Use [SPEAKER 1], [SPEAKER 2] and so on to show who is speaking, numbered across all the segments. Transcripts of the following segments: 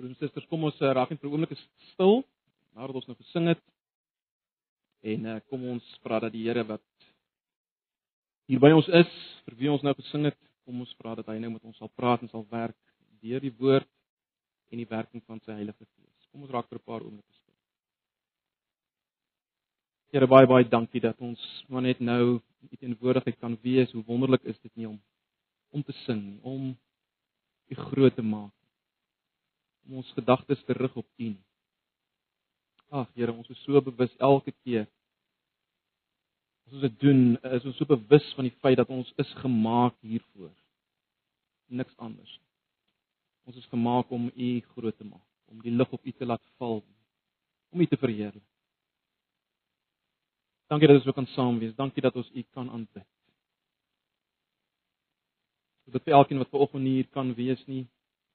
[SPEAKER 1] Broers en susters, kom ons uh, raak net vir 'n oomblik stil nadat ons nou gesing het. En uh, kom ons vra dat die Here wat hier by ons is, vir wie ons nou gesing het, kom ons vra dat hy nou met ons sal praat en sal werk deur die woord en die werking van sy Heilige Gees. Kom ons raak vir 'n paar oomblikke stil. Here baie baie dankie dat ons maar net nou u teenwoordigheid kan wees. Hoe wonderlik is dit nie om om te sing om u groot te maak om ons gedagtes te rig op U nie. Ag Here, ons is so bewus elke keer as ons dit doen, is ons so bewus van die feit dat ons is gemaak hiervoor. Niks anders. Ons is gemaak om U groot te maak, om die lig op U te laat val, om U te verheerlik. Dankie dat ons so kan saam wees. Dankie dat ons U kan aanbid. Dit vir elkeen wat ver oggend hier kan wees nie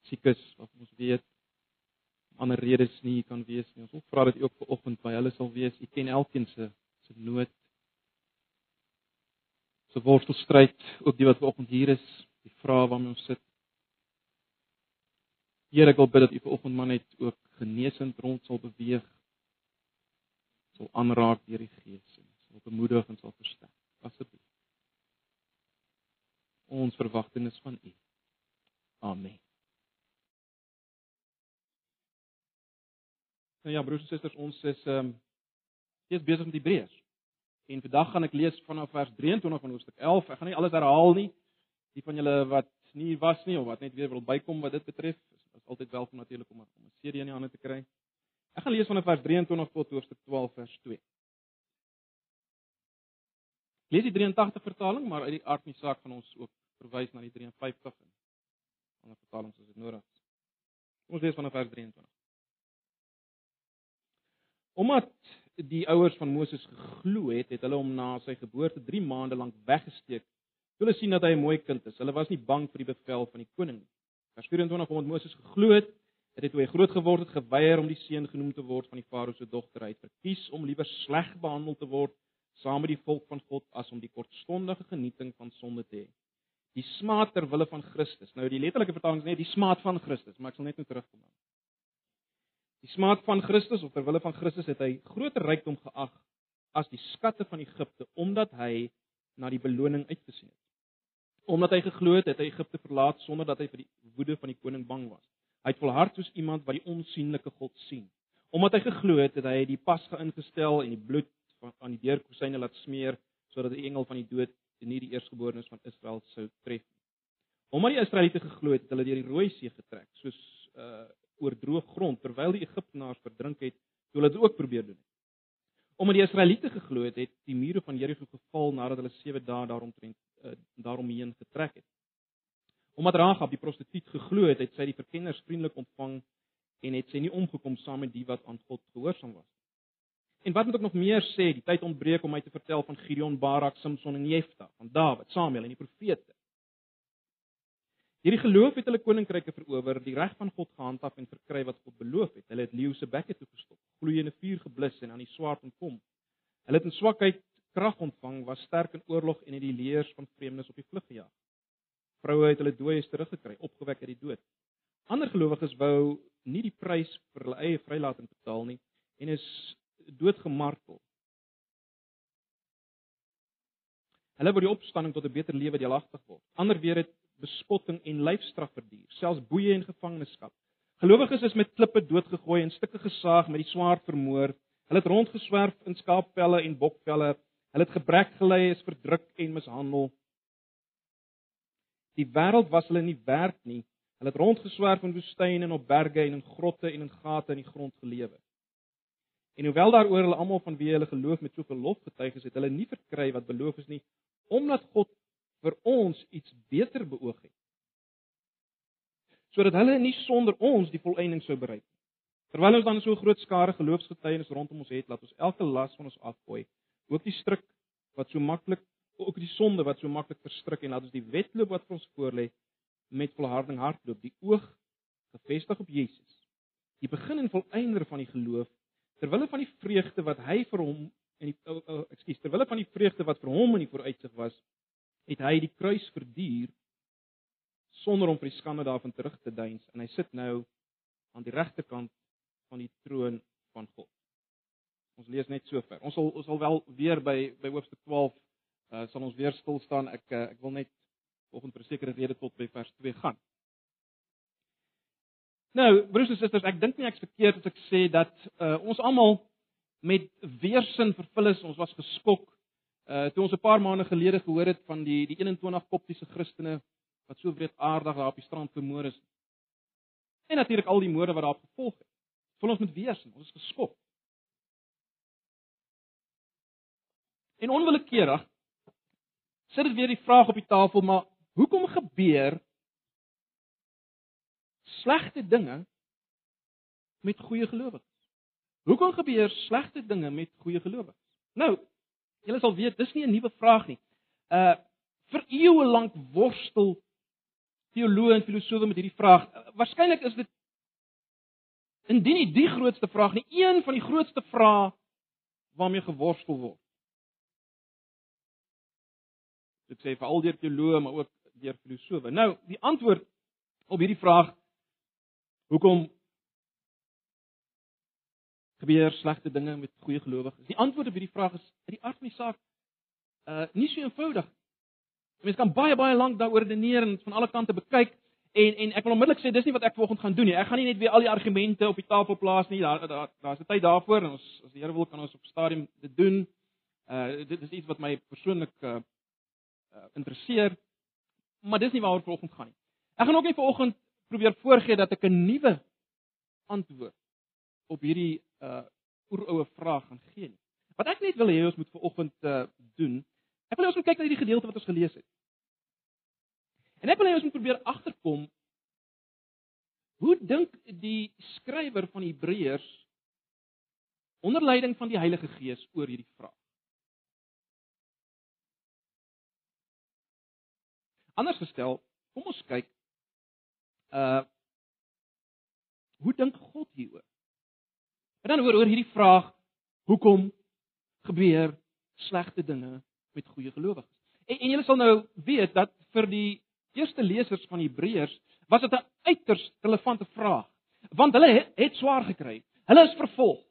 [SPEAKER 1] siek is of ons weet ander redes nie kan wees nie. Ons wil vra dat U ook vanoggend by hulle sal wees. U ken elkeen se se nood. Se worstelstryd, ook die wat vanoggend hier is, die vrae waarmee ons sit. Here, ek wil bid dat U vanoggend maar net ook genesend rond sal beweeg. Sal aanraak deur die Gees en sal bemoedig en sal versterk. Asseblief. Ons verwagting is van U. Amen. Nou ja, broers en susters, ons is ehm um, steeds besig met Hebreërs. En vandag gaan ek lees vanaf vers 23 van hoofstuk 11. Ek gaan nie alles herhaal nie. Die van julle wat nie was nie of wat net weer wil bykom wat dit betref, is, is altyd welkom natuurlik om 'n CD in die hande te kry. Ek gaan lees vanaf vers 23 tot hoofstuk 12 vers 2. Lees die 83 vertaling, maar uit die aard van die saak van ons ook verwys na die 53 en ander vertalings as dit nodig is. Ons lees vanaf vers 23. Omdat die ouers van Moses geglo het, het hulle hom na sy geboorte 3 maande lank weggesteek. Hulle sien dat hy 'n mooi kind is. Hulle was nie bang vir die bevel van die koning nie. Vers 24 omdat Moses geglo het, het hy toe hy groot geword het geweier om die seun genoem te word van die farao se dogter. Hy het verkies om liewer sleg behandel te word saam met die volk van God as om die kortstondige genieting van sonde te hê. Die smaad ter wille van Christus. Nou die letterlike vertaling is net die smaad van Christus, maar ek sal net nou terugkom daarna. Die smaak van Christus of ter wille van Christus het hy groter rykdom geag as die skatte van Egipte omdat hy na die beloning uitgesien het. Omdat hy geglo het, het hy Egipte verlaat sonder dat hy vir die woede van die koning bang was. Hy het volhard soos iemand wat die onsigbare God sien. Omdat hy geglo het, het hy die pasga ingestel en die bloed van aan die deurkosyne laat smeer sodat die engel van die dood nie die eerstgeborenes van Israel sou tref nie. Omdat die Israeliete geglo het, het hulle deur die Rooi See getrek, soos uh oor droë grond terwyl die Egiptenaars verdrink het, toe hulle dit ook probeer doen. Omdat die Israeliete geglo het, het die mure van Jeriko geval nadat hulle 7 dae daaromtrent uh, daaromheen getrek het. Omdat Rahab die prostituut geglo het, het sy die verkenners vriendelik ontvang en het sy nie omgekom saam met die wat aan God gehoorsaam was. En wat moet ek nog meer sê? Die tyd ontbreek om my te vertel van Gideon, Barak, Samson en Jefta, van Dawid, Samuel en die profete. Hierdie geloof het hulle koninkryke verower, die reg van God gehandhaaf en verkry wat God beloof het. Hulle het leeu se bekke toe gestop, gloeiende vuur geblus en aan die swaard ontkom. Hulle het in swakheid krag ontvang, was sterk in oorlog en het die leers van vreemdes op die vlug gejaag. Vroue het hulle dooies teruggekry, opgewek uit die dood. Ander gelowiges wou nie die prys vir hulle eie vrylating betaal nie en is doodgemartel. Hulle wou die opstanding tot 'n beter lewe deelagtig word. Ander weer het bespotting en lyfstraf verduur, selfs boeye en gevangenskap. Gelowiges is met klippe doodgegooi en stukke gesaag met die swaard vermoor. Hulle het rondgeswerf in skaappelle en bokpelle. Hulle het gebrek gelei, is verdruk en mishandel. Die wêreld was hulle nie werd nie. Hulle het rondgeswerf in woestyne en op berge en in grotte en in gate in die grond gelewe. En hoewel daaroor hulle almal van wie hulle geloof met soveel lof getuig is, het hulle nie verkry wat beloof is nie, omdat God vir ons iets beter beoog het. Sodat hulle nie sonder ons die volëinding sou bereik nie. Terwyl ons dan so groot skare geloofsgetuienis rondom ons het, laat ons elke las van ons afgooi, ook die stryk wat so maklik ook die sonde wat so maklik verstrik en laat ons die wedloop wat vir ons voorlê met volharding hardloop, die oog gefestig op Jesus. Die begin en volëinder van die geloof terwyl van die vreugde wat hy vir hom en die oh, oh, ekskuus terwyl van die vreugde wat vir hom in die vooruitsig was het hy die kruis verduur sonder om vir die skande daarvan terug te deins en hy sit nou aan die regterkant van die troon van God. Ons lees net so ver. Ons sal ons sal wel weer by by hoofstuk 12 uh, sal ons weer stil staan. Ek uh, ek wil net volgens 'n sekere rede tot by vers 2 gaan. Nou, broers en susters, ek dink nie ek's verkeerd as ek sê dat uh, ons almal met weerstand vervul is. Ons was geskok uh toe ons 'n paar maande gelede gehoor het van die die 21 koptiese Christene wat so wreedaardig daar op die strand vermoor is. En natuurlik al die moorde wat daarop gevolg het. Vul ons met weerstand. Ons is geskok. En onwillekeurig sit dit weer die vraag op die tafel, maar hoekom gebeur slegte dinge met goeie gelowiges? Hoekom gebeur slegte dinge met goeie gelowiges? Nou, julle sal weet, dis nie 'n nuwe vraag nie. Uh vir eeue lank worstel teoloë en filosowe met hierdie vraag. Uh, Waarskynlik is dit indien nie die grootste vraag nie, een van die grootste vrae waarmee geworstel word. Dit sê vir al die teoloë, maar ook deur filosowe. Nou, die antwoord op hierdie vraag hoekom gebeur slegte dinge met goeie gelowiges? Die antwoord op hierdie vraag is uit die aard van die saak uh nie so eenvoudig. Mense kan baie baie lank daaroor redeneer en van alle kante bekyk en en ek wil onmiddellik sê dis nie wat ek vanoggend gaan doen nie. Ek gaan nie net weer al die argumente op die tafel plaas nie. Daar daar daar's 'n tyd daarvoor en ons as die Here wil kan ons op stadium dit doen. Uh dit is iets wat my persoonlik uh, uh interesseer. Maar dis nie waaroor vanoggend gaan nie. Ek gaan ook nie vanoggend probeer voorgee dat ek 'n nuwe antwoord op hierdie uh oeroue vraag gaan gee nie. Wat ek net wil hê ons moet vanoggend uh doen, ek wil ons moet kyk na hierdie gedeelte wat ons gelees het. En ek wil hê ons moet probeer agterkom hoe dink die skrywer van Hebreërs onder leiding van die Heilige Gees oor hierdie vraag. Anders gestel, kom ons kyk uh hoe dink God hieroor? En dan oor oor hierdie vraag, hoekom gebeur slegte dinge met goeie gelowiges? En, en julle sal nou weet dat vir die eerste lesers van Hebreërs was dit 'n uiters relevante vraag, want hulle het, het swaar gekry. Hulle is vervolg.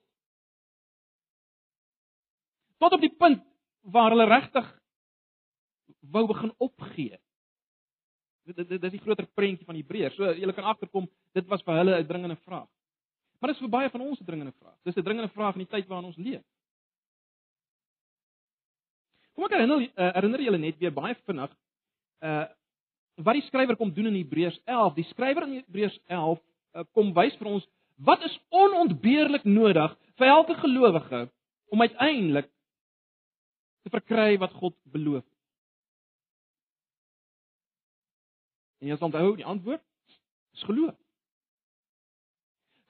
[SPEAKER 1] Tot op die punt waar hulle regtig wou begin opgee. Dit dit dis die groter prentjie van Hebreërs. So jy kan agterkom, dit was vir hulle 'n dringende vraag. Maar dit is vir baie van ons 'n dringende vraag. Dis 'n dringende vraag in die tyd waarin ons leef. Kom ek herinner uh, herinner julle net weer baie vinnig uh wat die skrywer kom doen in Hebreërs 11. Die skrywer in Hebreërs 11 uh, kom wys vir ons wat is onontbeerlik nodig vir elke gelowige om uiteindelik te verkry wat God beloof. En jy sal onthou die antwoord is geloof.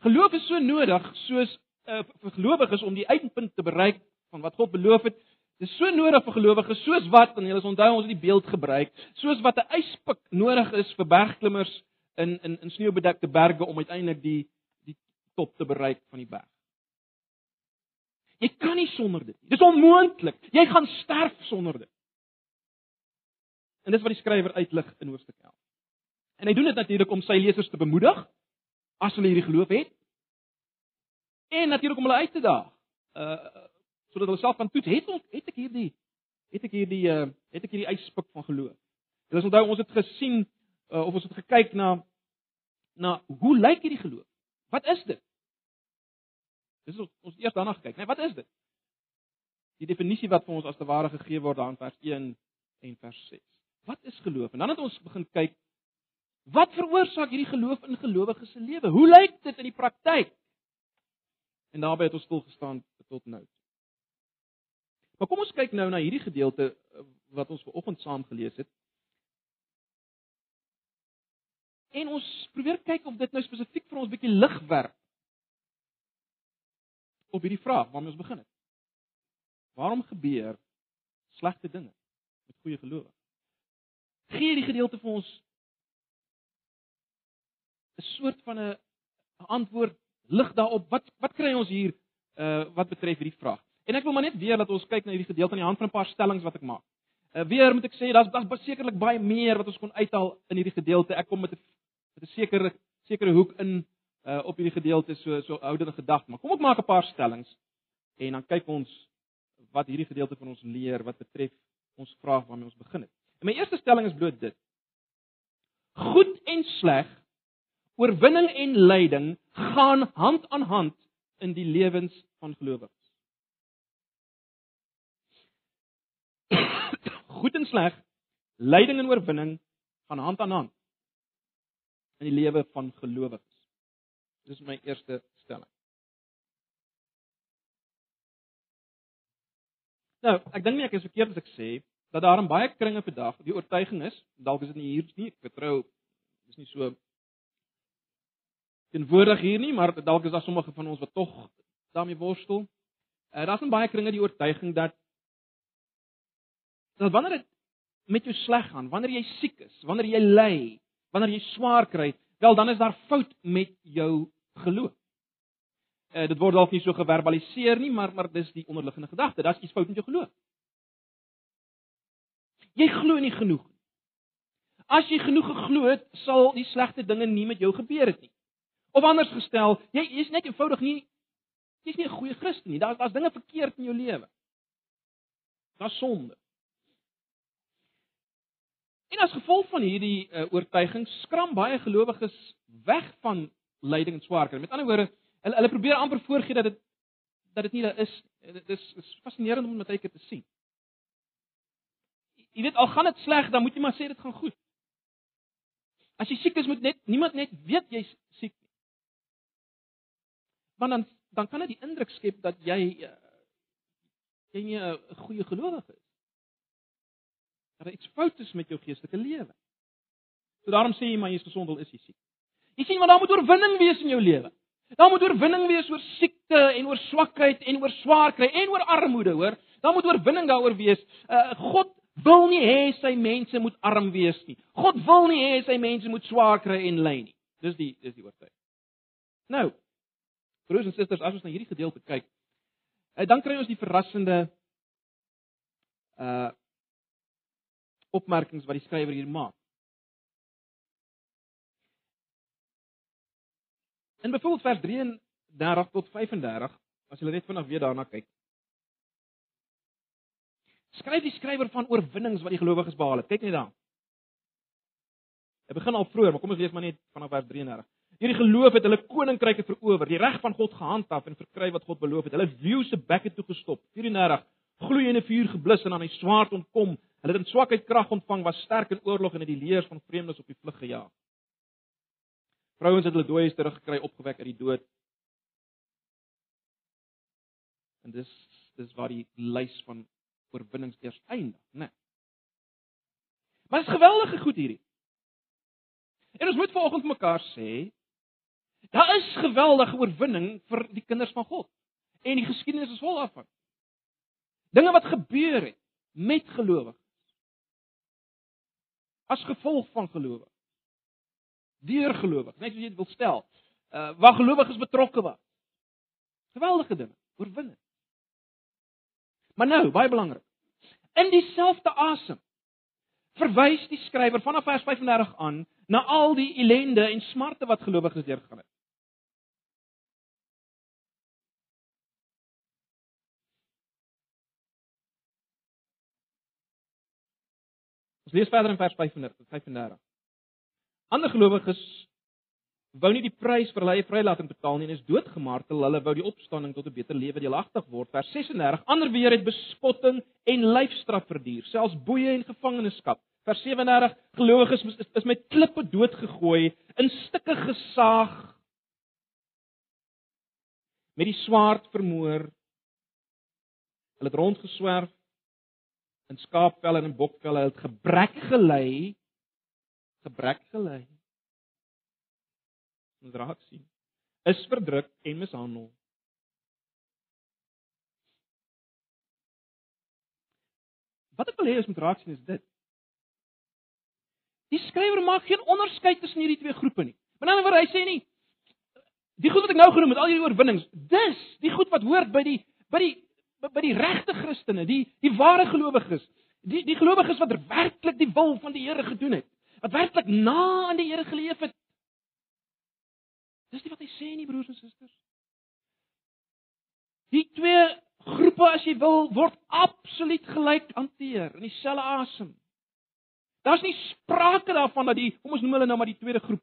[SPEAKER 1] Geloof is so nodig soos uh, vir gelowiges om die eindpunt te bereik van wat God beloof het. Dit is so nodig vir gelowiges soos wat en julle onthou ons het die beeld gebruik, soos wat 'n yspik nodig is vir bergklimmers in in in sneeubedekte berge om uiteindelik die die top te bereik van die berg. Jy kan nie sonder dit nie. Dis onmoontlik. Jy gaan sterf sonder dit. En dis wat die skrywer uitlig in hoofstuk 11. En hy doen dit natuurlik om sy lesers te bemoedig as hulle hierdie geloof het. En natuurlik om hulle uit te daag. Uh sodat hulle self kan toets, het ons het ek hierdie het ek hierdie uh het ek hierdie yspik van geloof. Julle sal onthou ons het gesien uh, of ons het gekyk na na hoe lyk hierdie geloof? Wat is dit? Dis ons, ons eers daarna gekyk, nee, wat is dit? Die definisie wat vir ons as te ware gegee word daar in vers 1 en vers 6. Wat is geloof? En dan het ons begin kyk Wat veroorsaak hierdie geloof in gelowiges se lewe? Hoe lyk dit in die praktyk? En daarbey het ons stil gestaan tot nou. Maar kom ons kyk nou na hierdie gedeelte eh, wat ons vanoggend saam gelees het. En ons probeer kyk of dit nou spesifiek vir ons bietjie lig werp op hierdie vraag waarmee ons begin het. Waarom gebeur slegte dinge met goeie gelowiges? Gee hierdie gedeelte vir ons 'n soort van 'n antwoord lig daarop. Wat wat kry ons hier uh wat betref hierdie vraag? En ek wil maar net weer dat ons kyk na hierdie gedeelte aan die hand van 'n paar stellings wat ek maak. Uh weer moet ek sê daar's daar's sekerlik baie meer wat ons kon uithaal in hierdie gedeelte. Ek kom met 'n met 'n sekere sekere hoek in uh op hierdie gedeelte so so ouderende gedagte, maar kom ek maak 'n paar stellings en dan kyk ons wat hierdie gedeelte van ons leer wat betref ons vraag waarmee ons begin het. En my eerste stelling is bloot dit. Goed en sleg, oorwinning en lyding gaan hand aan hand in die lewens van gelowiges. Goed en sleg, lyding en oorwinning gaan hand aan hand in die lewe van gelowiges. Dis my eerste stelling. Nou, ek dink nie ek is verkeerd as ek sê dat daar in baie kringe vandag die oortuiging is, dalk is dit nie hier nie, ek vertrou dis nie so teenwoordig hier nie, maar dalk is daar sommige van ons wat tog daarmee worstel. Uh, Daar's in baie kringe die oortuiging dat dat wanneer dit met jou sleg gaan, wanneer jy siek is, wanneer jy ly, wanneer jy swaar kry, wel dan is daar fout met jou geloof. Uh, dit word dalk nie so geverbaliseer nie, maar maar dis die onderliggende gedagte. Daar's iets fout met jou geloof. Jy glo nie genoeg. As jy genoeg geglo het, sal die slegte dinge nie met jou gebeur het nie. Of anders gestel, jy is net eenvoudig nie jy's nie 'n goeie Christen nie. Daar's daar's dinge verkeerd in jou lewe. Daar's sonde. En as gevolg van hierdie uh, oortuiging skram baie gelowiges weg van lyding en swaarkry. Met ander woorde, hulle hulle probeer amper voorgee dat dit dat dit nie daar is. Dit is, is fascinerend om met eie te sien. Jy weet al gaan dit sleg, dan moet jy maar sê dit gaan goed. As jy siek is, moet net niemand net weet jy's siek. Want dan dan kan dit die indruk skep dat jy uh, jy nie 'n goeie gelowige is dat iets fout is met jou geestelike lewe. So daarom sê jy maar jy's gesond al is jy siek. Jy sien maar daar moet oorwinning wees in jou lewe. Daar moet oorwinning wees oor siekte en oor swakheid en oor swaar kry en oor armoede, hoor. Daar moet oorwinning daaroor wees. Uh, God wil nie hê sy mense moet arm wees nie. God wil nie hê sy mense moet swaar kry en ly nie. Dis die dis die oortuiging. Nou, broers en susters, as ons na hierdie gedeelte kyk, uh, dan kry ons die verrassende uh opmerkings wat die skrywer hier maak. In byvoorbeeld vers 33 tot 35, as jy net vinnig weer daarna kyk. Skryf die skrywer van oorwinnings wat die gelowiges behaal het. Kyk net daar. Hy begin al vroeër, maar kom ons lees maar net vanaf vers 33. Hierdie geloof het hulle koninkryke verower, die reg van God gehandhaaf en verkry wat God beloof het. Hulle view se bekke toe gestop. 34 gloeiende vuur geblus en aan die swaard ontkom. Hulle het in swakheid krag ontvang, was sterk in oorlog en het die leers van vreemdes op die vlug gejaag. Vrouens het hulle dooies teruggekry, opgewek uit die dood. En dis dis waar die lys van oorwinnings eers eindig, né? Nee. Maar dit is geweldige goed hierdie. En ons moet vanoggend mekaar sê, daar is geweldige oorwinning vir die kinders van God. En die geskiedenis is vol daarvan. Dinge wat gebeur het met gelowiges as gevolg van gelowig. Deur gelowig, net soos jy dit wil stel. Uh waar gelowiges betrokke was. Geweldige dinge, oorwinning. Maar nou, baie belangrik. In dieselfde asem verwys die skrywer vanaf vers 35 aan na al die ellende en smarte wat gelowiges deurgegaan het. Lees verder in vers 35, 35. Ander gelowiges wou nie die prys vir hulle vrylating betaal nie en is doodgemartel. Hulle wou die opstanding tot 'n beter lewe deelagtig word. Vers 36. Ander weer het bespotting en lyfstraf verduur, selfs boeye en gevangenskap. Vers 37. Gelowiges is, is met klippe doodgegooi, in stukke gesaag, met die swaard vermoor. Hulle het rondgeswerf in skaapvelle en in bokvelle het gebrek gelei gebrek gelei. Ons raak sien. Is verdruk en mishandel. Wat ek wil hê ons moet raak sien is dit. Die skrywer maak geen onderskeid tussen hierdie twee groepe nie. Met ander woorde hy sê nie die goed wat ek nou genoem het al hierdie oorwinnings dis die goed wat hoort by die by die by die regte Christene, die die ware gelowiges, die die gelowiges wat werklik die wil van die Here gedoen het, wat werklik na aan die Here geleef het. Dis nie wat hy sê nie broers en susters. Die twee groepe as jy wil word absoluut gelyk hanteer in dieselfde asem. Daar's nie sprake daarvan dat die kom ons noem hulle nou maar die tweede groep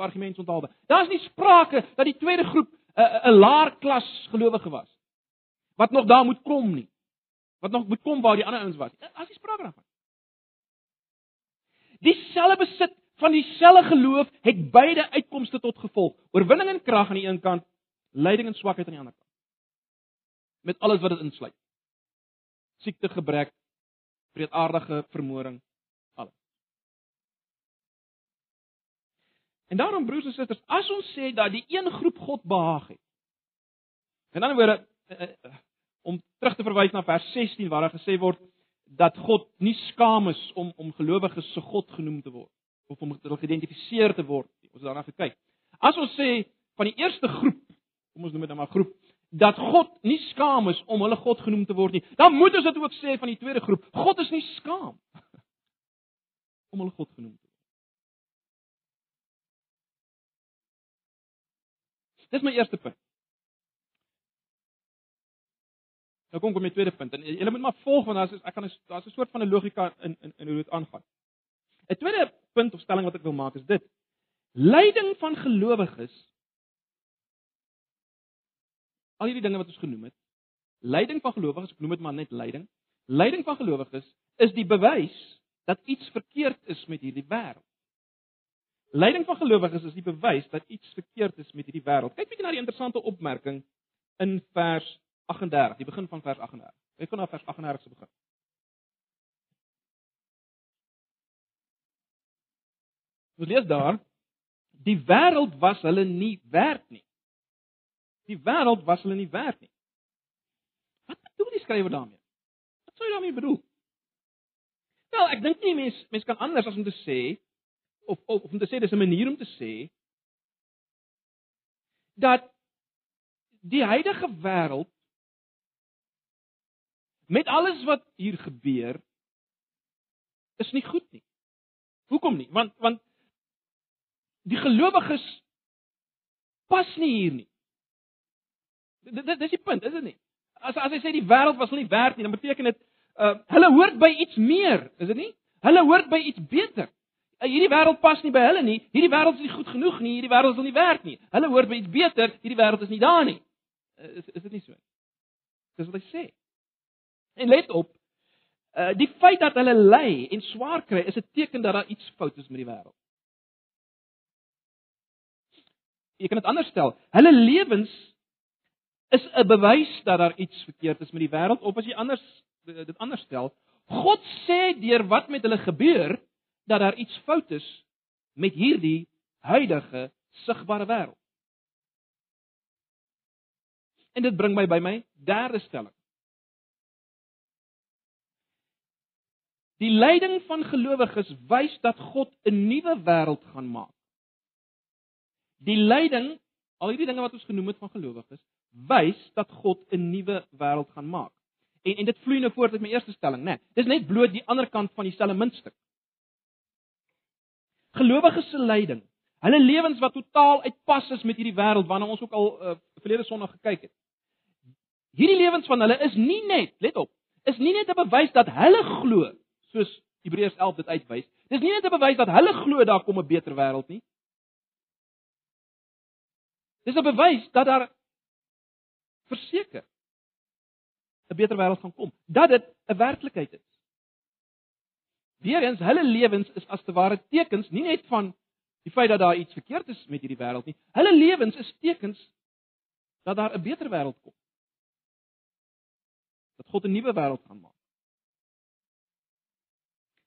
[SPEAKER 1] argumente onthaalde. Daar's nie sprake dat die tweede groep 'n uh, 'n laer klas gelowige was wat nog daar moet kom nie. Wat nog moet kom waar die ander ouens was. Daar's nie sprake daarvan. Dieselfde besit van dieselfde geloof het beide uitkomste tot gevolg. Oorwinning en krag aan die een kant, lyding en swakheid aan die ander kant. Met alles wat dit insluit. Siekte, gebrek, vreedaardige vermoring, alles. En daarom broers en susters, as ons sê dat die een groep God behaag het. In ander woorde, om terug te verwys na vers 16 waar daar gesê word dat God nie skaam is om om gelowiges se God genoem te word of om hulle geïdentifiseer te word. Ons daarna gekyk. As ons sê van die eerste groep, kom ons noem dit nou maar groep, dat God nie skaam is om hulle God genoem te word nie, dan moet ons dit ook sê van die tweede groep. God is nie skaam om hulle God genoem te word. Dis my eerste punt. Nou kom kom my tweede punt. En julle moet maar volg want daar's ek kan daar's 'n soort van 'n logika in in in hoe dit aangaan. 'n Tweede punt of stelling wat ek wil maak is dit. Lyding van gelowiges al hierdie dinge wat ons genoem het. Lyding van gelowiges, ek noem dit maar net lyding. Lyding van gelowiges is die bewys dat iets verkeerd is met hierdie wêreld. Lyding van gelowiges is die bewys dat iets verkeerd is met hierdie wêreld. Kyk bietjie na die interessante opmerking in vers 38, die begin van vers 38. Ek gaan na vers 38 se begin. Ons lees daar: Die wêreld was hulle nie werd nie. Die wêreld was hulle nie werd nie. Wat bedoel die skrywer daarmee? Wat sou hy daarmee bedoel? Wel, ek dink nie mens mens kan anders as om te sê of of om te sê dis 'n manier om te sê dat die huidige wêreld met alles wat hier gebeur is nie goed nie. Hoekom nie? Want want die gelowiges pas nie hier nie. Dit dis die punt, is dit nie? As as hy sê die wêreld was nie werd nie, dan beteken dit uh hulle hoort by iets meer, is dit nie? Hulle hoort by iets beter. Uh, hierdie wêreld pas nie by hulle nie. Hierdie wêreld is nie goed genoeg nie. Hierdie wêreld is nie werd nie. Hulle hoort by iets beter. Hierdie wêreld is nie daar nie. Uh, is is dit nie so? Dis wat hy sê. En let op, uh die feit dat hulle ly en swaar kry is 'n teken dat daar iets fout is met die wêreld. Jy kan dit anders stel. Hulle lewens is 'n bewys dat daar iets verkeerd is met die wêreld of as jy anders dit anders stel, God sê deur wat met hulle gebeur dat daar iets fout is met hierdie huidige sigbare wêreld. En dit bring my by my derde stelling. Die lyding van gelowiges wys dat God 'n nuwe wêreld gaan maak. Die lyding, al hierdie dinge wat ons genoem het van gelowiges, wys dat God 'n nuwe wêreld gaan maak. En en dit vloei nou voort uit my eerste stelling, né? Nee, dis net bloot die ander kant van dieselfde muntstuk. Gelowiges se lyding, hulle lewens wat totaal uitpas is met hierdie wêreld waarna ons ook al uh, verlede Sondag gekyk het. Hierdie lewens van hulle is nie net, let op, is nie net 'n bewys dat hulle glo soos Hebreërs 11 dit uitwys. Dis nie net 'n bewys dat hulle glo daar kom 'n beter wêreld nie. Dis 'n bewys dat daar verseker 'n beter wêreld gaan kom, dat dit 'n werklikheid is. Weerens hulle lewens is as te ware tekens nie net van die feit dat daar iets verkeerd is met hierdie wêreld nie. Hulle lewens is tekens dat daar 'n beter wêreld kom. Dat God 'n nuwe wêreld gaan maak.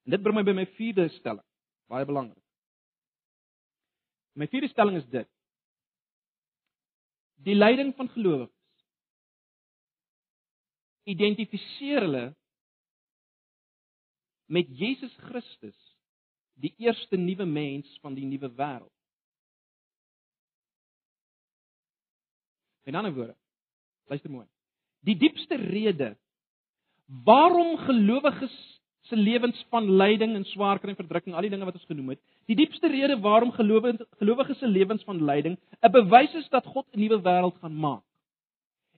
[SPEAKER 1] En dit bring my by my vierde stelling, baie belangrik. My vierde stelling is dit. Die lyding van gelowiges identifiseer hulle met Jesus Christus, die eerste nuwe mens van die nuwe wêreld. In ander woorde, luister mooi. Die diepste rede waarom gelowiges se lewens van lyding en swaarkry en verdrukking, al die dinge wat ons genoem het. Die diepste rede waarom gelowiges se lewens van lyding 'n bewys is dat God 'n nuwe wêreld gaan maak.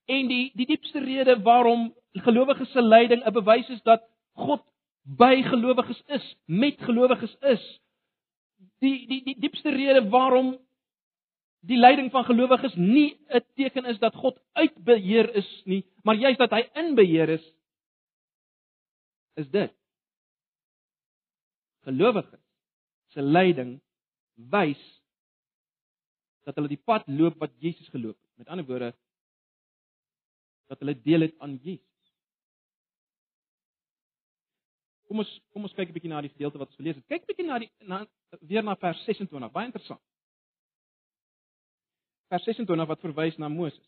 [SPEAKER 1] En die die diepste rede waarom gelowiges se lyding 'n bewys is dat God by gelowiges is, met gelowiges is. Die die die diepste rede waarom die lyding van gelowiges nie 'n teken is dat God uit beheer is nie, maar juist dat hy in beheer is, is dit. Gelowiges se lyding wys dat hulle die pad loop wat Jesus geloop het. Met ander woorde dat hulle deel het aan Jesus. Kom ons kom ons kyk 'n bietjie na die gedeelte wat ons gelees het. Kyk 'n bietjie na die na weer na vers 26. Baie interessant vers 26 wat verwys na Moses.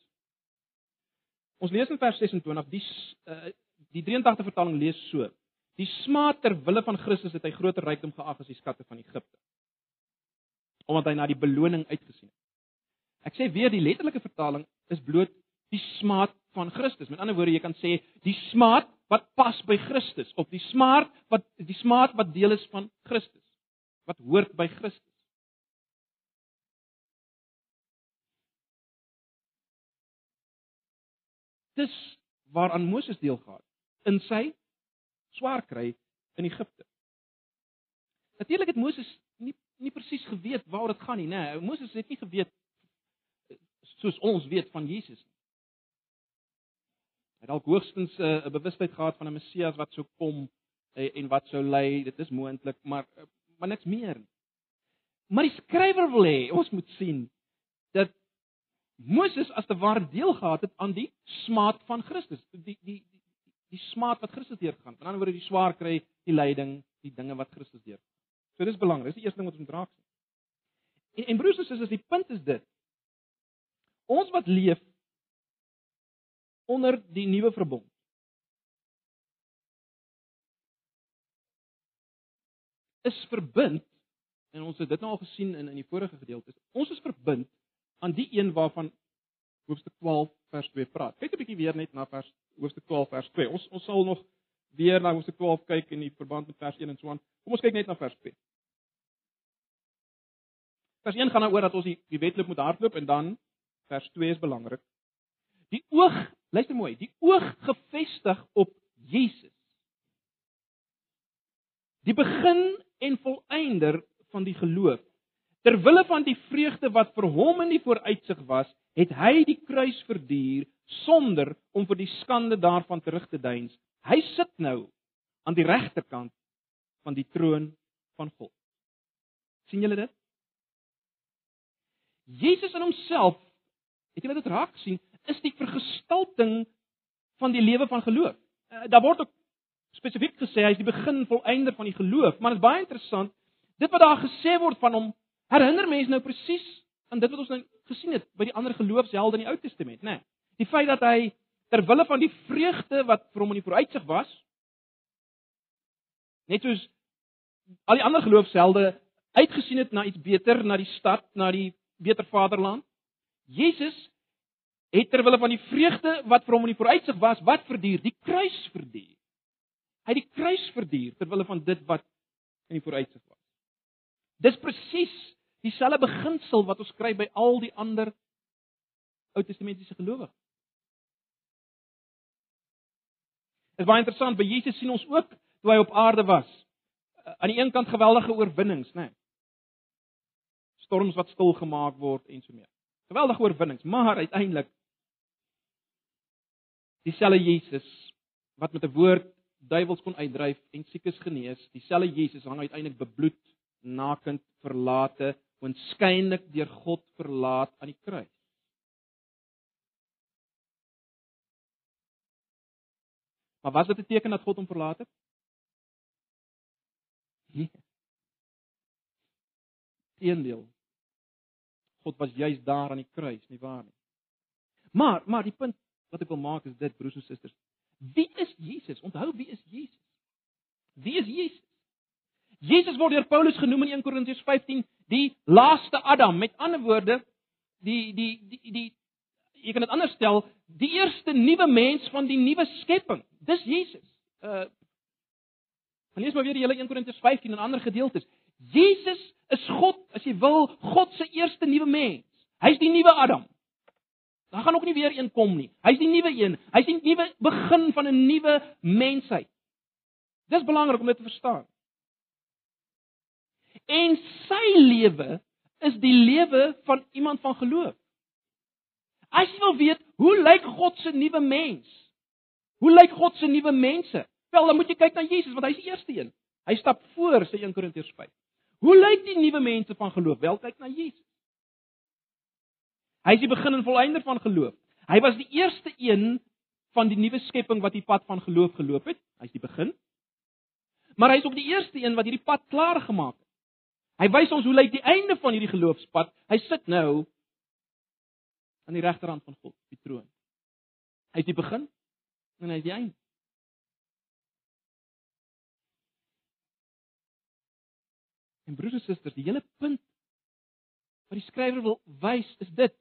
[SPEAKER 1] Ons lees in vers 26 die uh, die 83 vertaling lees so: Die smaad ter wille van Christus het hy groter rykdom geag as die skatte van Egipte. Omdat hy na die beloning uitgesien het. Ek sê weer die letterlike vertaling is bloot die smaad van Christus. Met ander woorde, jy kan sê die smaad wat pas by Christus of die smaad wat die smaad wat deel is van Christus. Wat hoort by Christus. dis waaraan Moses deel gehad in sy swaar kry in Egipte. Natuurlik het Moses nie nie presies geweet waar dit gaan nie, nê. Nee, Moses het nie geweet soos ons weet van Jesus nie. Hy het dalk hoogstens eh, 'n uh, bewustheid gehad van 'n Messias wat sou kom uh, en wat sou lei. Dit is moontlik, maar uh, maar niks meer nie. Maar die skrywer wil hê ons moet sien dat Moses as te ware deel gehad het aan die smaad van Christus, die die die smaad wat Christus deurgaan. Aan die ander wyse die swaar kry, die lyding, die dinge wat Christus deur. So dis belangrik. Dis die eerste ding wat ons moet raak sien. En en broers en susters, die punt is dit. Ons wat leef onder die nuwe verbond. is verbind en ons het dit nou al gesien in in die vorige gedeeltes. Ons is verbind aan die een waarvan hoofstuk 12 vers 2 praat. Kyk 'n bietjie weer net na vers hoofstuk 12 vers 2. Ons ons sal nog weer na hoofstuk 12 kyk in die verband met vers 1 en so aan. Kom ons kyk net na vers 2. Vers 1 gaan daaroor dat ons die, die wedloop moet hardloop en dan vers 2 is belangrik. Die oog, luister mooi, die oog gefestig op Jesus. Die begin en volëinder van die geloof. Ter wille van die vreugde wat vir hom in die vooruitsig was, het hy die kruis verduur sonder om vir die skande daarvan terug te deins. Hy sit nou aan die regterkant van die troon van God. sien julle dit? Jesus in homself, het julle dit raak sien, is die vergestalting van die lewe van geloof. Uh, daar word ook spesifiek gesê hy is die begin volëinder van die geloof, maar dit is baie interessant. Dit wat daar gesê word van hom herinner mense nou presies aan dit wat ons nou gesien het by die ander geloofshelde in die Ou Testament, né? Nee, die feit dat hy ter wille van die vreugde wat vir hom in die vooruitsig was, net soos al die ander geloofshelde uitgesien het na iets beter, na die stad, na die beter vaderland. Jesus het ter wille van die vreugde wat vir hom in die vooruitsig was, wat verduur? Die kruis verduur. Hy het die kruis verduur ter wille van dit wat in die vooruitsig was. Dis presies dieselfde beginsel wat ons kry by al die ander Ou Testamentiese gelowiges. Dit is baie interessant, by Jesus sien ons ook toe hy op aarde was, eh, aan die een kant geweldige oorwinnings, né? Nee. Storms wat stil gemaak word en so meer. Geweldige oorwinnings, maar uiteindelik dieselfde Jesus wat met 'n woord duiwels kon uitdryf en siekes genees, dieselfde Jesus hang uiteindelik bebloed, nakend, verlate oënskynlik deur God verlaat aan die kruis. Maar was dit 'n teken dat God hom verlaat het? Nee. Teendeel. God was juis daar aan die kruis, nie waar nie? Maar, maar die punt wat ek wil maak is dit broers en susters. Wie is Jesus? Onthou wie is Jesus? Wie is Jesus? Jesus word deur Paulus genoem in 1 Korintiërs 15 die laaste Adam. Met ander woorde, die die die die jy kan dit anders stel, die eerste nuwe mens van die nuwe skepping. Dis Jesus. Uh Gaan lees maar weer die hele 1 Korintiërs 15 en ander gedeeltes. Jesus is God, as jy wil, God se eerste nuwe mens. Hy's die nuwe Adam. Daar gaan ook nie weer een kom nie. Hy's die nuwe een. Hy's die nuwe begin van 'n nuwe mensheid. Dis belangrik om dit te verstaan. En sy lewe is die lewe van iemand van geloof. As jy wil weet, hoe lyk God se nuwe mens? Hoe lyk God se nuwe mense? Wel, dan moet jy kyk na Jesus want hy's die eerste een. Hy stap voor sê 1 Korintiërs 5. Hoe lyk die nuwe mense van geloof? Wel, kyk na Jesus. Hy is die begin en volëinder van geloof. Hy was die eerste een van die nuwe skepping wat die pad van geloof geloop het. Hy's die begin. Maar hy's ook die eerste een wat hierdie pad klaar gemaak het. Hy wys ons hoe lyk die einde van hierdie geloofspad. Hy sit nou aan die regterhand van God, die troon. Hy is die begin en hy is die einde. En broers en susters, die hele punt wat die skrywer wil wys is dit: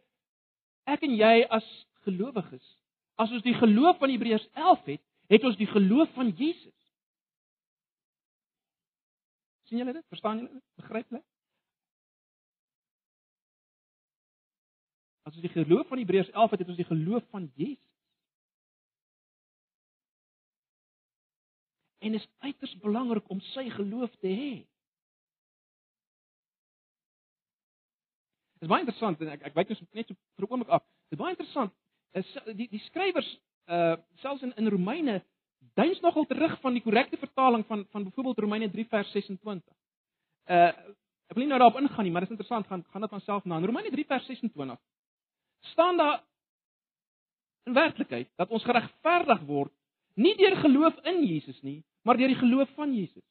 [SPEAKER 1] ek en jy as gelowiges, as ons die geloof van Hebreërs 11 het, het ons die geloof van Jesus. Sien julle dit? Verstaan julle dit? Begryp julle? As ons die geloof van Hebreërs 11 het, het ons die geloof van Jesus. En is uiters belangrik om sy geloof te hê. Dit is baie interessant en ek ek wyk net so vir 'n oomblik af. Dit is baie interessant. Is die die skrywers uh selfs in in Romeine duins nogal terug van die korrekte vertaling van van byvoorbeeld Romeine 3 vers 26. Uh ek wil nie nou daarop ingaan nie, maar dit is interessant gaan gaan dit van self na. In Romeine 3 vers 26 staan daar in werklikheid dat ons geregverdig word nie deur geloof in Jesus nie, maar deur die geloof van Jesus.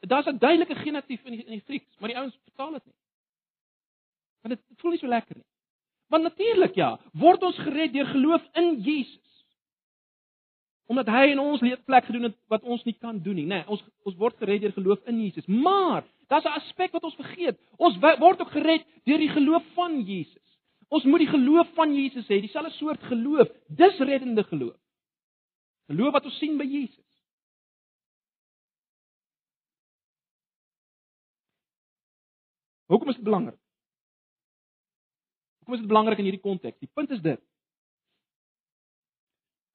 [SPEAKER 1] Daar's 'n duidelike genitief in die, in die Grieks, maar die ouens vertaal dit nie. Want dit voel nie so lekker nie. Want natuurlik ja, word ons gered deur geloof in Jesus. Omdat hy in ons lewe plek gedoen het wat ons nie kan doen nie, nê. Nee, ons ons word gered deur geloof in Jesus. Maar daar's 'n aspek wat ons vergeet. Ons word ook gered deur die geloof van Jesus. Ons moet die geloof van Jesus hê, dieselfde soort geloof, dis reddende geloof. Geloof wat ons sien by Jesus. Hoekom is dit belangrik? Hoekom is dit belangrik in hierdie konteks? Die punt is dit.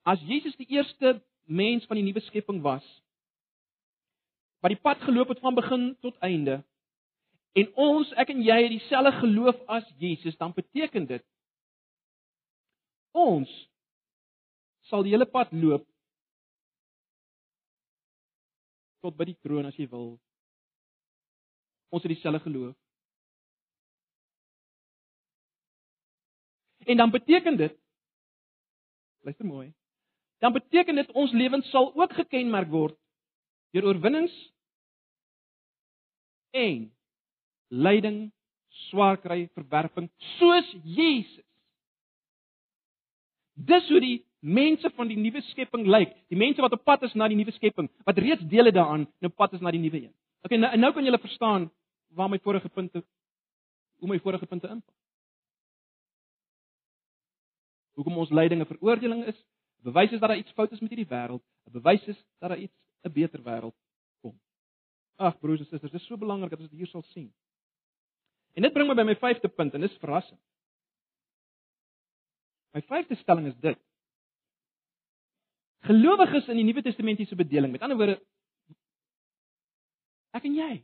[SPEAKER 1] As Jesus die eerste mens van die nuwe skepping was, wat die pad geloop het van begin tot einde, en ons, ek en jy het dieselfde geloof as Jesus, dan beteken dit ons sal die hele pad loop tot by die troon as jy wil. Ons het dieselfde geloof. En dan beteken dit luister mooi. Dan beteken dit ons lewens sal ook gekenmerk word deur oorwinnings en lyding, swaar kry, verwerping soos Jesus. Dis hoe die mense van die nuwe skepping lyk. Die mense wat op pad is na die nuwe skepping, wat reeds deel het daaraan, nou pad is na die nuwe een. Okay, nou nou kan julle verstaan waar my vorige punte hoe my vorige punte inpas hoekom ons lyding 'n veroordeling is, bewys is dat daar iets fout is met hierdie wêreld, 'n bewys is dat daar iets 'n beter wêreld kom. Ag broers en susters, dit is so belangrik dat ons dit hier sal sien. En dit bring my by my vyfde punt en dis verrassing. My vyfde stelling is dit. Gelowiges in die Nuwe Testamentiese bedeling, met ander woorde ek en jy.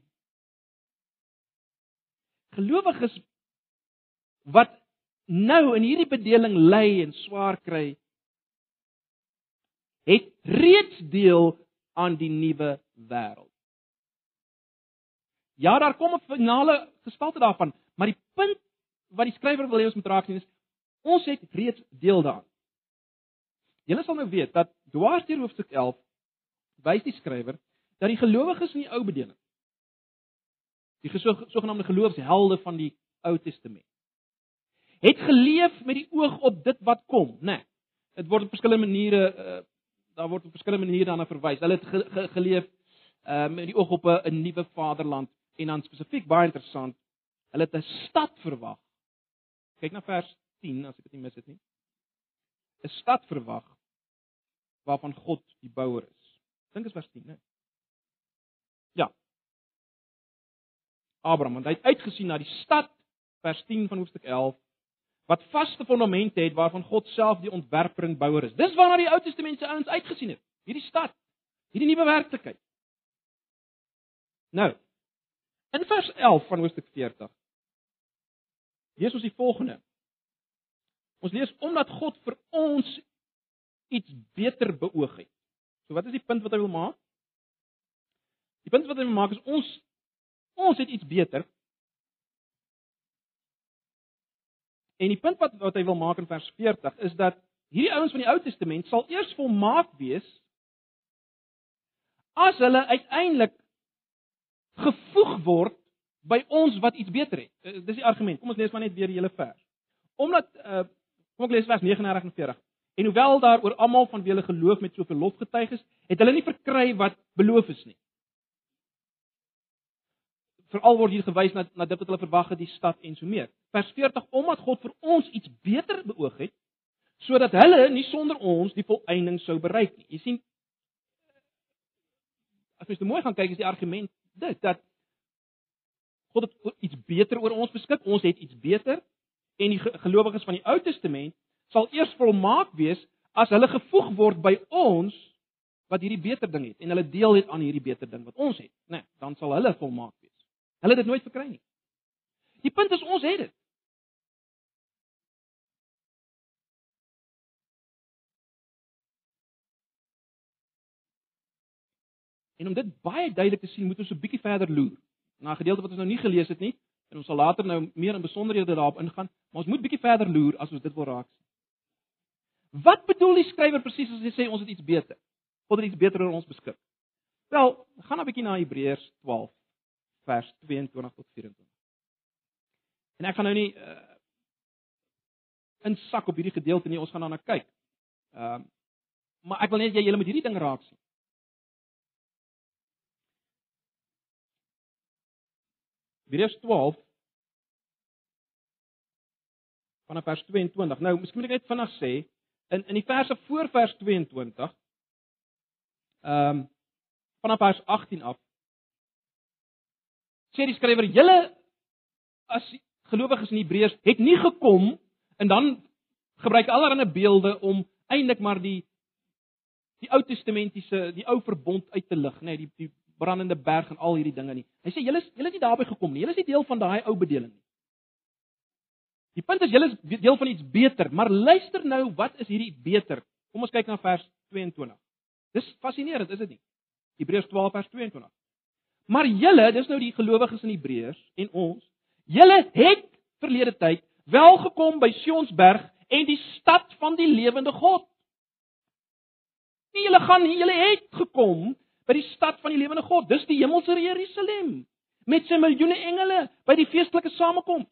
[SPEAKER 1] Gelowiges wat nou in hierdie bedeling ly en swaar kry, het reeds deel aan die nuwe wêreld. Ja, daar kom 'n finale gestalte daarvan, maar die punt wat die skrywer wil hê ons moet raak sien is ons het reeds deel daaraan. Julle sal nou weet dat dwars deur hoofstuk 11 wys die skrywer dat die gelowiges in die ou bedeling die sogenaamde geloofshelde van die Ou Testament het geleef met die oog op dit wat kom, né? Nee, dit word op verskillende maniere uh, daar word op verskillende maniere daarna verwys. Hulle het ge, ge, geleef uh, met die oog op 'n nuwe vaderland en dan spesifiek baie interessant, hulle het 'n stad verwag. Kyk na vers 10 as ek dit nie mis het nie. 'n Stad verwag waarvan God die bouer is. Dink is vers 10, né? Ja. Abraham, want hy het uitgesien na die stad vers 10 van hoofstuk 11 wat vaste fondamente het waarvan God self die ontwerper en bouer is. Dis waarna die Ou Testament se ouens uitgesien het. Hierdie stad, hierdie nuwe werklikheid. Nou, in vers 11 van hoofstuk 40 lees ons die volgende. Ons lees omdat God vir ons iets beter beoog het. So wat is die punt wat hy wil maak? Die punt wat hy wil maak is ons ons het iets beter. En die punt wat wat hy wil maak in vers 40 is dat hierdie ouens van die Ou Testament sal eers volmaak wees as hulle uiteindelik gevoeg word by ons wat iets beter het. Eh, dis die argument. Kom ons lees maar net weer die hele vers. Omdat uh kom ek lees vers 39 en 40. En hoewel daar oor almal van wie hulle geloof met soveel lof getuig is, het hulle nie verkry wat beloof is nie. Veral word hier gewys na na dit wat hulle verwag het die stad en so meer. Vers 40 omdat God vir ons iets beter beoog het sodat hulle nie sonder ons die volëinding sou bereik nie. Jy sien as jy mooi gaan kyk is die argument dit dat God het iets beter oor ons beskik. Ons het iets beter en die gelowiges van die Ou Testament sal eers volmaak wees as hulle gevoeg word by ons wat hierdie beter ding het en hulle deel het aan hierdie beter ding wat ons het, né? Nee, dan sal hulle volmaak wees. Hulle het dit nooit verkry nie. Die punt is ons het dit. En om dit baie duidelik te sien, moet ons 'n bietjie verder loer. Na 'n gedeelte wat ons nou nie gelees het nie, en ons sal later nou meer in besonderhede daarop ingaan, maar ons moet bietjie verder loer as ons dit wil raak sien. Wat bedoel die skrywer presies as hy sê ons het iets beter? God het iets beter oor ons beskik. Wel, gaan 'n bietjie na Hebreërs 12 vers 22 tot 24. En ek gaan nou nie uh, insak op hierdie gedeelte nie, ons gaan daarna kyk. Ehm uh, maar ek wil net jy julle met hierdie ding raak sien. Hebreërs 12 vanaf vers 22. Nou, miskien moet ek net vinnig sê in in die verse voor vers 22 ehm um, vanaf vers 18 af sê die skrywer julle as gelowiges in Hebreërs het nie gekom en dan gebruik allerlei beelde om eintlik maar die die Ou Testamentiese die ou verbond uit te lig, nê, nee, die die brandende berg en al hierdie dinge nie. Hy sê julle julle is nie daarby gekom nie. Julle is nie deel van daai ou bedeling nie. Die punt is julle is deel van iets beter, maar luister nou, wat is hierdie beter? Kom ons kyk na vers 22. Dis fascinerend, is dit nie? Hebreërs 12 vers 22. Maar julle, dis nou die gelowiges in Hebreërs en ons, julle het verlede tyd wel gekom by Sionsberg en die stad van die lewende God. Nie julle gaan nie, julle het gekom by die stad van die lewende God. Dis die hemelse Jerusalem met sy miljoene engele by die feestelike samekoms.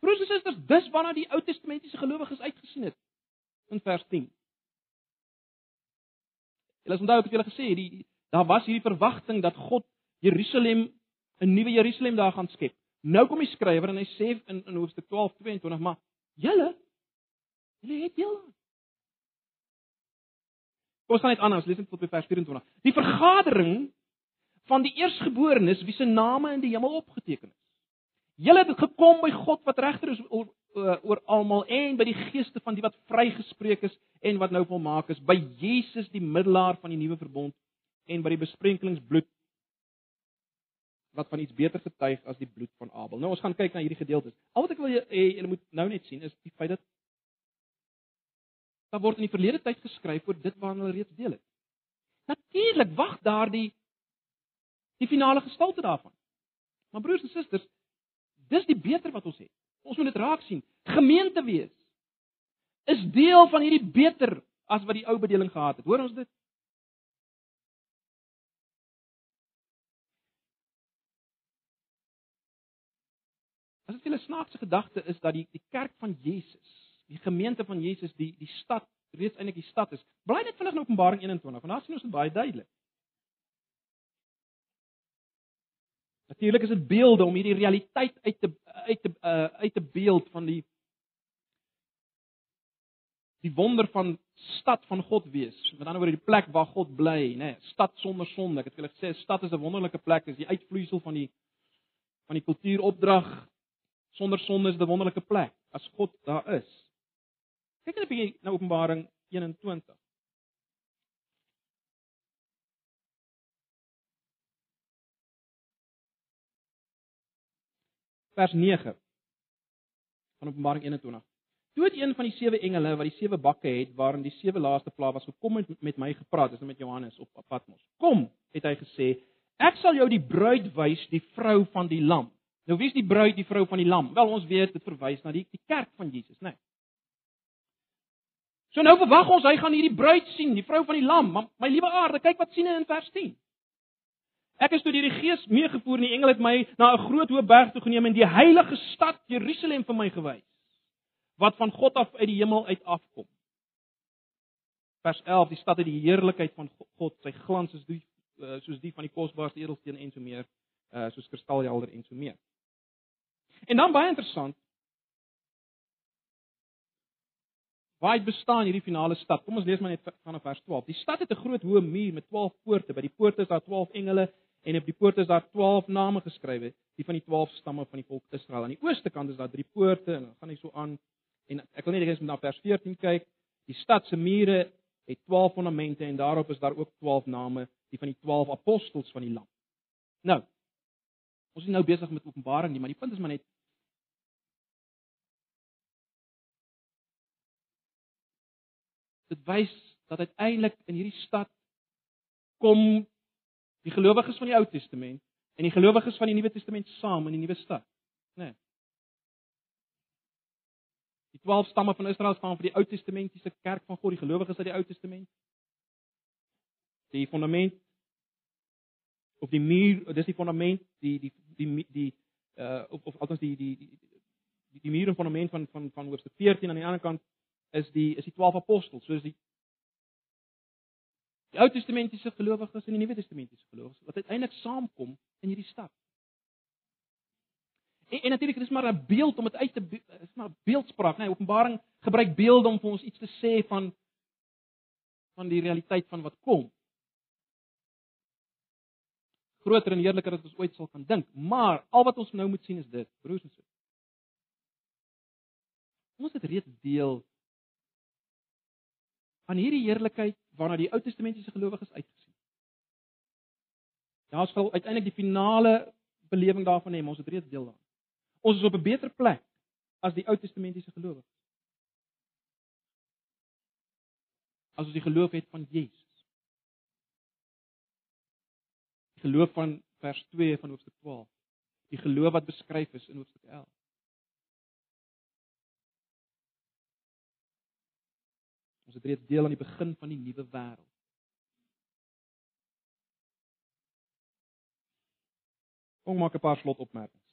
[SPEAKER 1] Broers en susters, dis waarna die Ou Testamentiese gelowiges uitgesien het in vers 10. Julle onthou ek het julle gesê die daar was hierdie verwagting dat God Jerusalem 'n nuwe Jerusalem daar gaan skep. Nou kom die skrywer en hy sê in in hoofstuk 12 22 maar julle julle het aan Kom ons gaan net aan, ons lees net tot by vers 24. Die vergadering van die eersgeborenes wie se name in die hemel opgeteken is. Julle het gekom by God wat regter is oor, oor, oor almal en by die geeste van die wat vrygespreek is en wat nou volmaak is, by Jesus die middelaar van die nuwe verbond en by die besprenkingsbloed wat van iets beter getuig as die bloed van Abel. Nou ons gaan kyk na hierdie gedeeltes. Al wat ek wil hê julle moet nou net sien is die feit dat daar word in die verlede tyd geskryf oor dit waarna hulle reeds deel het. Natuurlik wag daardie die finale gestalte daarvan. Maar broers en susters, dis die beter wat ons het. Ons moet dit raak sien. Gemeente wees is deel van hierdie beter as wat die ou bedeling gehad het. Hoor ons dit? As dit 'n snaakse gedagte is dat die die kerk van Jesus die gemeente van Jesus die die stad reeds eintlik die stad is. Bly net vinnig in Openbaring 21 want daar sien ons dit baie duidelik. Natuurlik is dit beelde om hierdie realiteit uit te uit te uh, uit te beeld van die die wonder van stad van God wees. Met ander woorde die plek waar God bly, nê, nee, stad sonder sonde. Ek het julle gesê stad is 'n wonderlike plek, is die uitvloeisel van die van die kultuuropdrag. Sonder sonde is 'n wonderlike plek as God daar is. Kyk net 'n bietjie na Openbaring 21. Vers 9 van Openbaring 21. Toe het een van die sewe engele wat die sewe bakke het waarin die sewe laaste plaas was gekom en met my gepraat, is nou met Johannes op Patmos. Kom, het hy gesê, ek sal jou die bruid wys, die vrou van die lam. Nou wie is die bruid, die vrou van die lam? Wel ons weet dit verwys na die die kerk van Jesus, né? Nee. So nou verwag ons hy gaan hierdie bruid sien, die vrou van die lam. Maar my liewe aarde, kyk wat sien hy in vers 10. Ek is toe deur die Gees meegevoer en die engel het my na 'n groot hoë berg toe geneem en die heilige stad Jerusalem vir my gewys wat van God af uit die hemel uit afkom. Vers 11, die stad het die heerlikheid van God, sy glans is die uh, soos die van die kosbaarste edelsteen en so meer, uh, soos kristalhelder en so meer. En dan baie interessant, Waar het bestaan hierdie finale stad? Kom ons lees maar net vanaf vers 12. Die stad het 'n groot hoë muur met 12 poorte. By die poorte is daar 12 engele en op die poorte is daar 12 name geskrywe, die van die 12 stamme van die volk Israel. Aan die ooste kant is daar drie poorte en dan gaan hy so aan en ek wil net eers na vers 14 kyk. Die stad se mure het 12 fondamente en daarop is daar ook 12 name, die van die 12 apostels van die Lam. Nou, ons is nou besig met Openbaring nie, maar die punt is maar net dit wys dat uiteindelik in hierdie stad kom die gelowiges van die Ou Testament en die gelowiges van die Nuwe Testament saam in die nuwe stad, né? Nee. Die 12 stamme van Israel staan vir die Ou Testamentiese kerk van God, die gelowiges uit die Ou Testament. Die fondament of die muur, dis die fondament, die die die die uh of of althans die die die die, die muur en fondament van van van hoofstuk 14 aan die ander kant is die is die 12 apostels, soos die die Ou Testamentiese gelowiges en die Nuwe Testamentiese gelowiges wat uiteindelik saamkom in hierdie stad. En, en natuurlik dis maar 'n beeld om dit uit te is maar beeldspraak, né? Nee, Openbaring gebruik beelde om vir ons iets te sê van van die realiteit van wat kom. Groter en heerliker as ons ooit sal kan dink, maar al wat ons nou moet sien is dit, broers en susters. Ons het reeds deel van hierdie heerlikheid waarna die Ou Testamentiese gelowiges uitgesien. Ja, ons sal uiteindelik die finale belewing daarvan hê, ons het reeds deel daaraan. Ons is op 'n beter plek as die Ou Testamentiese gelowiges. As ons die geloof het van Jesus. Die geloof van vers 2 van hoofstuk 12. Die geloof wat beskryf is in hoofstuk 11. Ons het reeds deel aan die begin van die nuwe wêreld. Kom maak 'n paar slotopmerkings.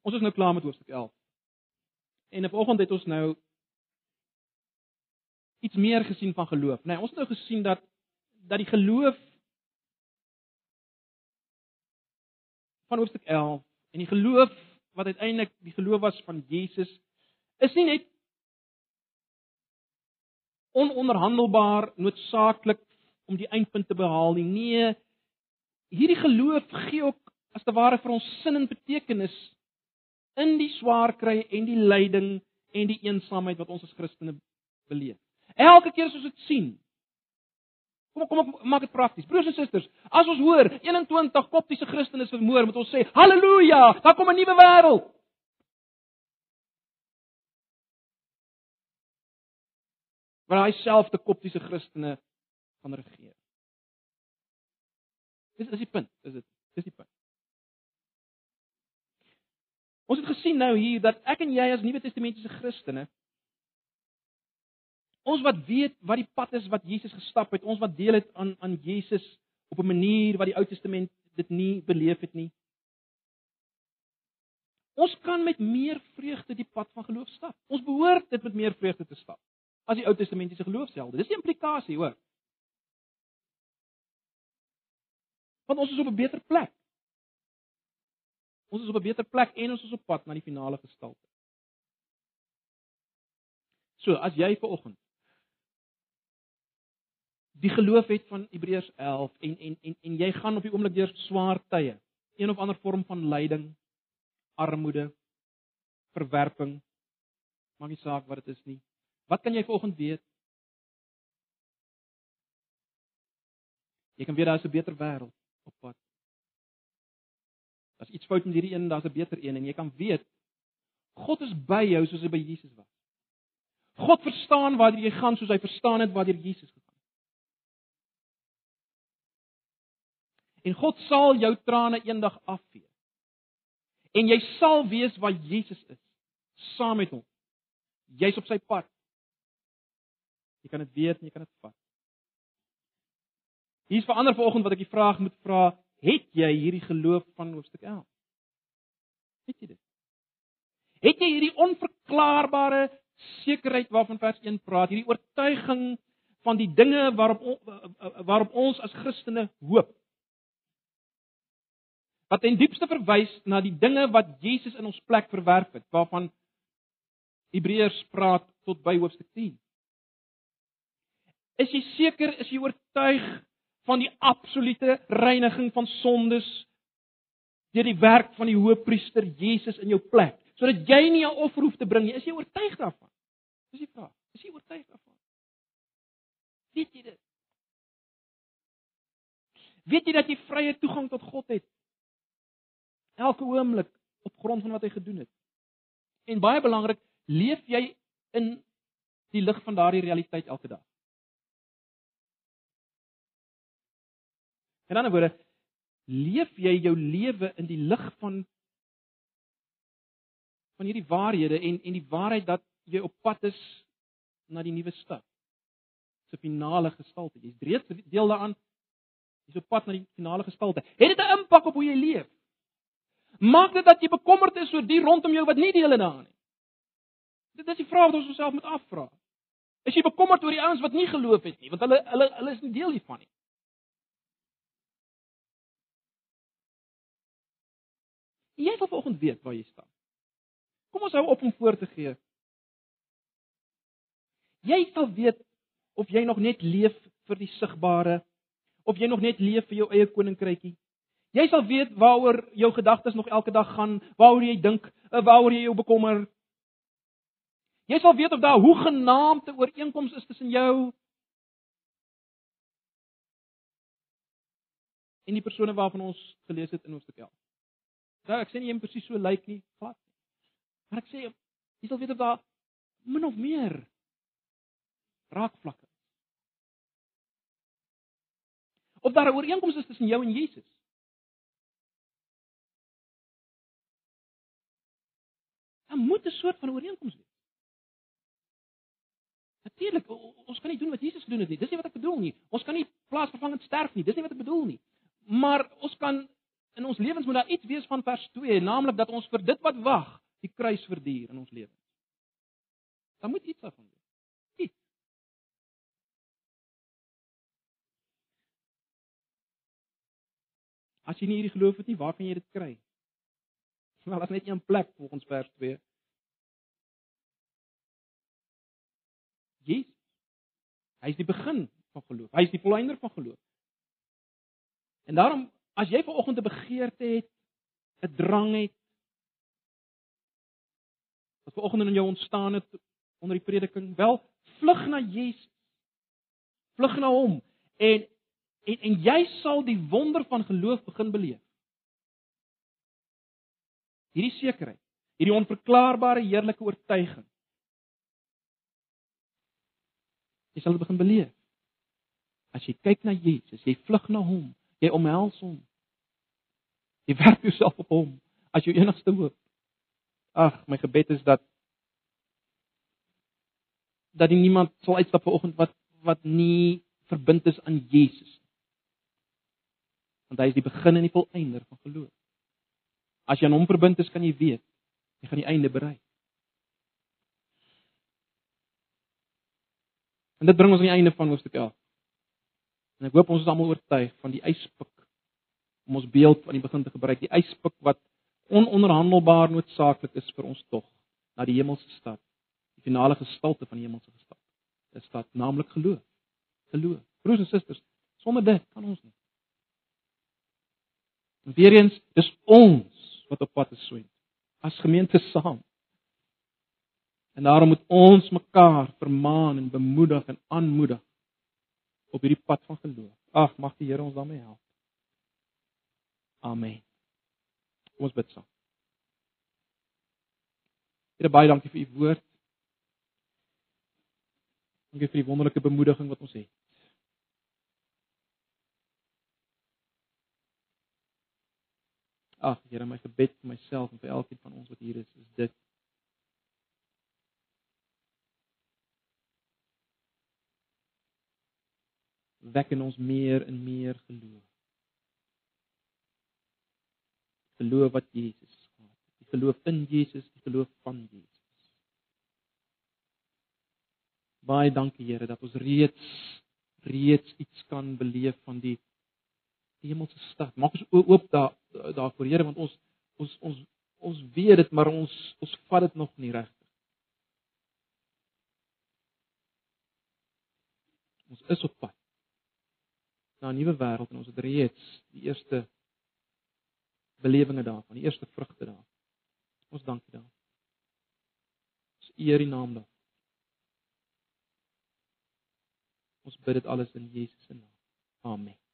[SPEAKER 1] Ons is nou klaar met hoofstuk 11. En vanoggend het ons nou iets meer gesien van geloof. Nee, ons het nou gesien dat dat die geloof van hoofstuk 11 en die geloof wat uiteindelik die geloof was van Jesus is nie net ononderhandelbaar noodsaaklik om die eindpunt te behaal nie. Nee, hierdie geloof gee ook as te ware vir ons sin en betekenis in die swaar kry en die lyding en die eensaamheid wat ons as Christene beleef. Elke keer as ons dit sien. Kom kom ek maak dit prakties. Broers en susters, as ons hoor 21 koptiese Christene is vermoor, moet ons sê haleluja, daar kom 'n nuwe wêreld. Waar hy self te koptiese Christene gaan regeer. Dis is die punt, is dit? Dis die punt. Ons het gesien nou hier dat ek en jy as Nuwe Testamentiese Christene ons wat weet wat die pad is wat Jesus gestap het, ons wat deel het aan aan Jesus op 'n manier wat die Ou Testament dit nie beleef het nie. Ons kan met meer vreugde die pad van geloof stap. Ons behoort dit met meer vreugde te stap as die Ou Testamentiese geloofshelde. Dis die implikasie, hoor. Want ons is op 'n beter plek. Ons is op 'n beter plek en ons is op pad na die finale gestalte. So, as jy ver oggend die geloof het van Hebreërs 11 en en en en jy gaan op die oomblik deur swaar tye, een of ander vorm van lyding, armoede, verwerping, maak nie saak wat dit is nie. Wat kan jy vanoggend weet? Jy kan weet daar is 'n beter wêreld op pad. As iets fout met hierdie een, daar's 'n beter een en jy kan weet God is by jou soos hy by Jesus was. God verstaan waar jy gaan soos hy verstaan het waar Jesus gegaan het. En God sal jou trane eendag afvee. En jy sal weet waar Jesus is saam met hom. Jy's op sy pad. Jy kan dit weet en jy kan dit vat. Hier's vir ander vanoggend wat ek die vraag moet vra, het jy hierdie geloof van hoofstuk 11? Het jy dit? Het jy hierdie onverklaarbare sekerheid waarvan vers 1 praat, hierdie oortuiging van die dinge waarop waarop ons as Christene hoop? Wat in diepste verwys na die dinge wat Jesus in ons plek verwerf het, waarvan Hebreërs praat tot by hoofstuk 10. Is jy seker, is jy oortuig van die absolute reiniging van sondes deur die werk van die hoëpriester Jesus in jou plek, sodat jy nie 'n offer hoef te bring nie. Is jy oortuig daarvan? Dis die vraag. Is jy oortuig daarvan? Weet jy dit? Weet jy dat jy vrye toegang tot God het? Elke oomblik op grond van wat hy gedoen het. En baie belangrik, leef jy in die lig van daardie realiteit elke dag? In ander woorde, leef jy jou lewe in die lig van van hierdie waarhede en en die waarheid dat jy op pad is na die nuwe stad. Se finale gestalte. Jy's reeds deel daaraan. Jy's op pad na die finale gestalte. Het dit 'n impak op hoe jy leef? Maak dit dat jy bekommerd is oor die rondom jou wat nie deel het daaraan nie. Dit is die vraag wat ons osself moet afvra. Is jy bekommerd oor die ouens wat nie geloof het nie, want hulle hulle hulle is nie deel hiervan nie. Jy sal vanoggend weet waar jy staan. Kom ons hou op om voor te gee. Jy sal weet of jy nog net leef vir die sigbare of jy nog net leef vir jou eie koninkrykie. Jy sal weet waaroor jou gedagtes nog elke dag gaan, waaroor jy dink, eh, waaroor jy jou bekommer. Jy sal weet of daar hoegenaamde ooreenkomste is tussen jou en die persone waarvan ons gelees het in Hoofstuk 11. Nou, ek sê nie moet presies so lyk nie, glad nie. Maar ek sê jy sal weet of daar min of meer raakvlakke is. Of daar 'n ooreenkoms is tussen jou en Jesus. Daar moet 'n soort van ooreenkoms wees. Natuurlik, ons kan nie doen wat Jesus gedoen het nie. Dis nie wat ek bedoel nie. Ons kan nie plaasvervangend sterf nie. Dis nie wat ek bedoel nie. Maar ons kan in ons lewens moet daar iets wees van vers 2, naamlik dat ons vir dit wat wag, die kruis verduur in ons lewens. Daar moet iets daarvan wees. Iets. As jy nie hierdie geloof het nie, waar kan jy dit kry? Wel, as net een plek volgens vers 2. Jesus. Hy is die begin van geloof. Hy is die volleinder van geloof. En daarom As jy vanoggend 'n begeerte het, 'n drang het, wat vanoggend in jou ontstaan het onder die prediking, wel vlug na Jesus. Vlug na hom en en en jy sal die wonder van geloof begin beleef. Hierdie sekerheid, hierdie onverklaarbare heerlike oortuiging. Jy sal dit begin beleef. As jy kyk na Jesus, jy vlug na hom, Jy omhels hom. Jy werp jouself op hom as jou enigste hoop. Ag, my gebed is dat dat niemand sal uitstap vanoggend wat wat nie verbind is aan Jesus nie. Want hy is die begin en die volëinder van geloof. As jy aan hom verbind is, kan jy weet jy gaan die einde bereik. En dit bring ons aan die einde van hoofstuk 11. En ek hoop ons is almal oortuig van die yspik om ons beeld van die begin te gebruik, die yspik wat ononderhandelbaar noodsaaklik is vir ons tog na die hemelse stad, die finale gestalte van die hemelse stad. Dit stad naamlik geloof. Geloof. Broers en susters, sonder dit kan ons nie. En weer eens, dis ons wat op pad is swem as gemeente saam. En daarom moet ons mekaar vermaan en bemoedig en aanmoedig op hierdie pad van geloof. Ag, mag die Here ons daarmee help. Amen. Kom ons bid saam. Here baie dankie vir u woord. Dankie vir die wonderlike bemoediging wat ons het. Ag, Here, my gebed vir myself en vir elkeen van ons wat hier is, is dit wek in ons meer en meer geloof. Geloof wat Jesus gehad het. Die geloof in Jesus, die geloof van Jesus. Baie dankie Here dat ons reeds reeds iets kan beleef van die hemelse stad. Maak ons oop daar daarvoor Here want ons ons ons ons weet dit maar ons ons vat dit nog nie reg. Ons is op pad na 'n nuwe wêreld en ons het reeds die eerste belewenisse daarvan, die eerste vrugte daarvan. Ons dankie daarvoor. Ons eer die naam daarvan. Ons bid dit alles in Jesus se naam. Amen.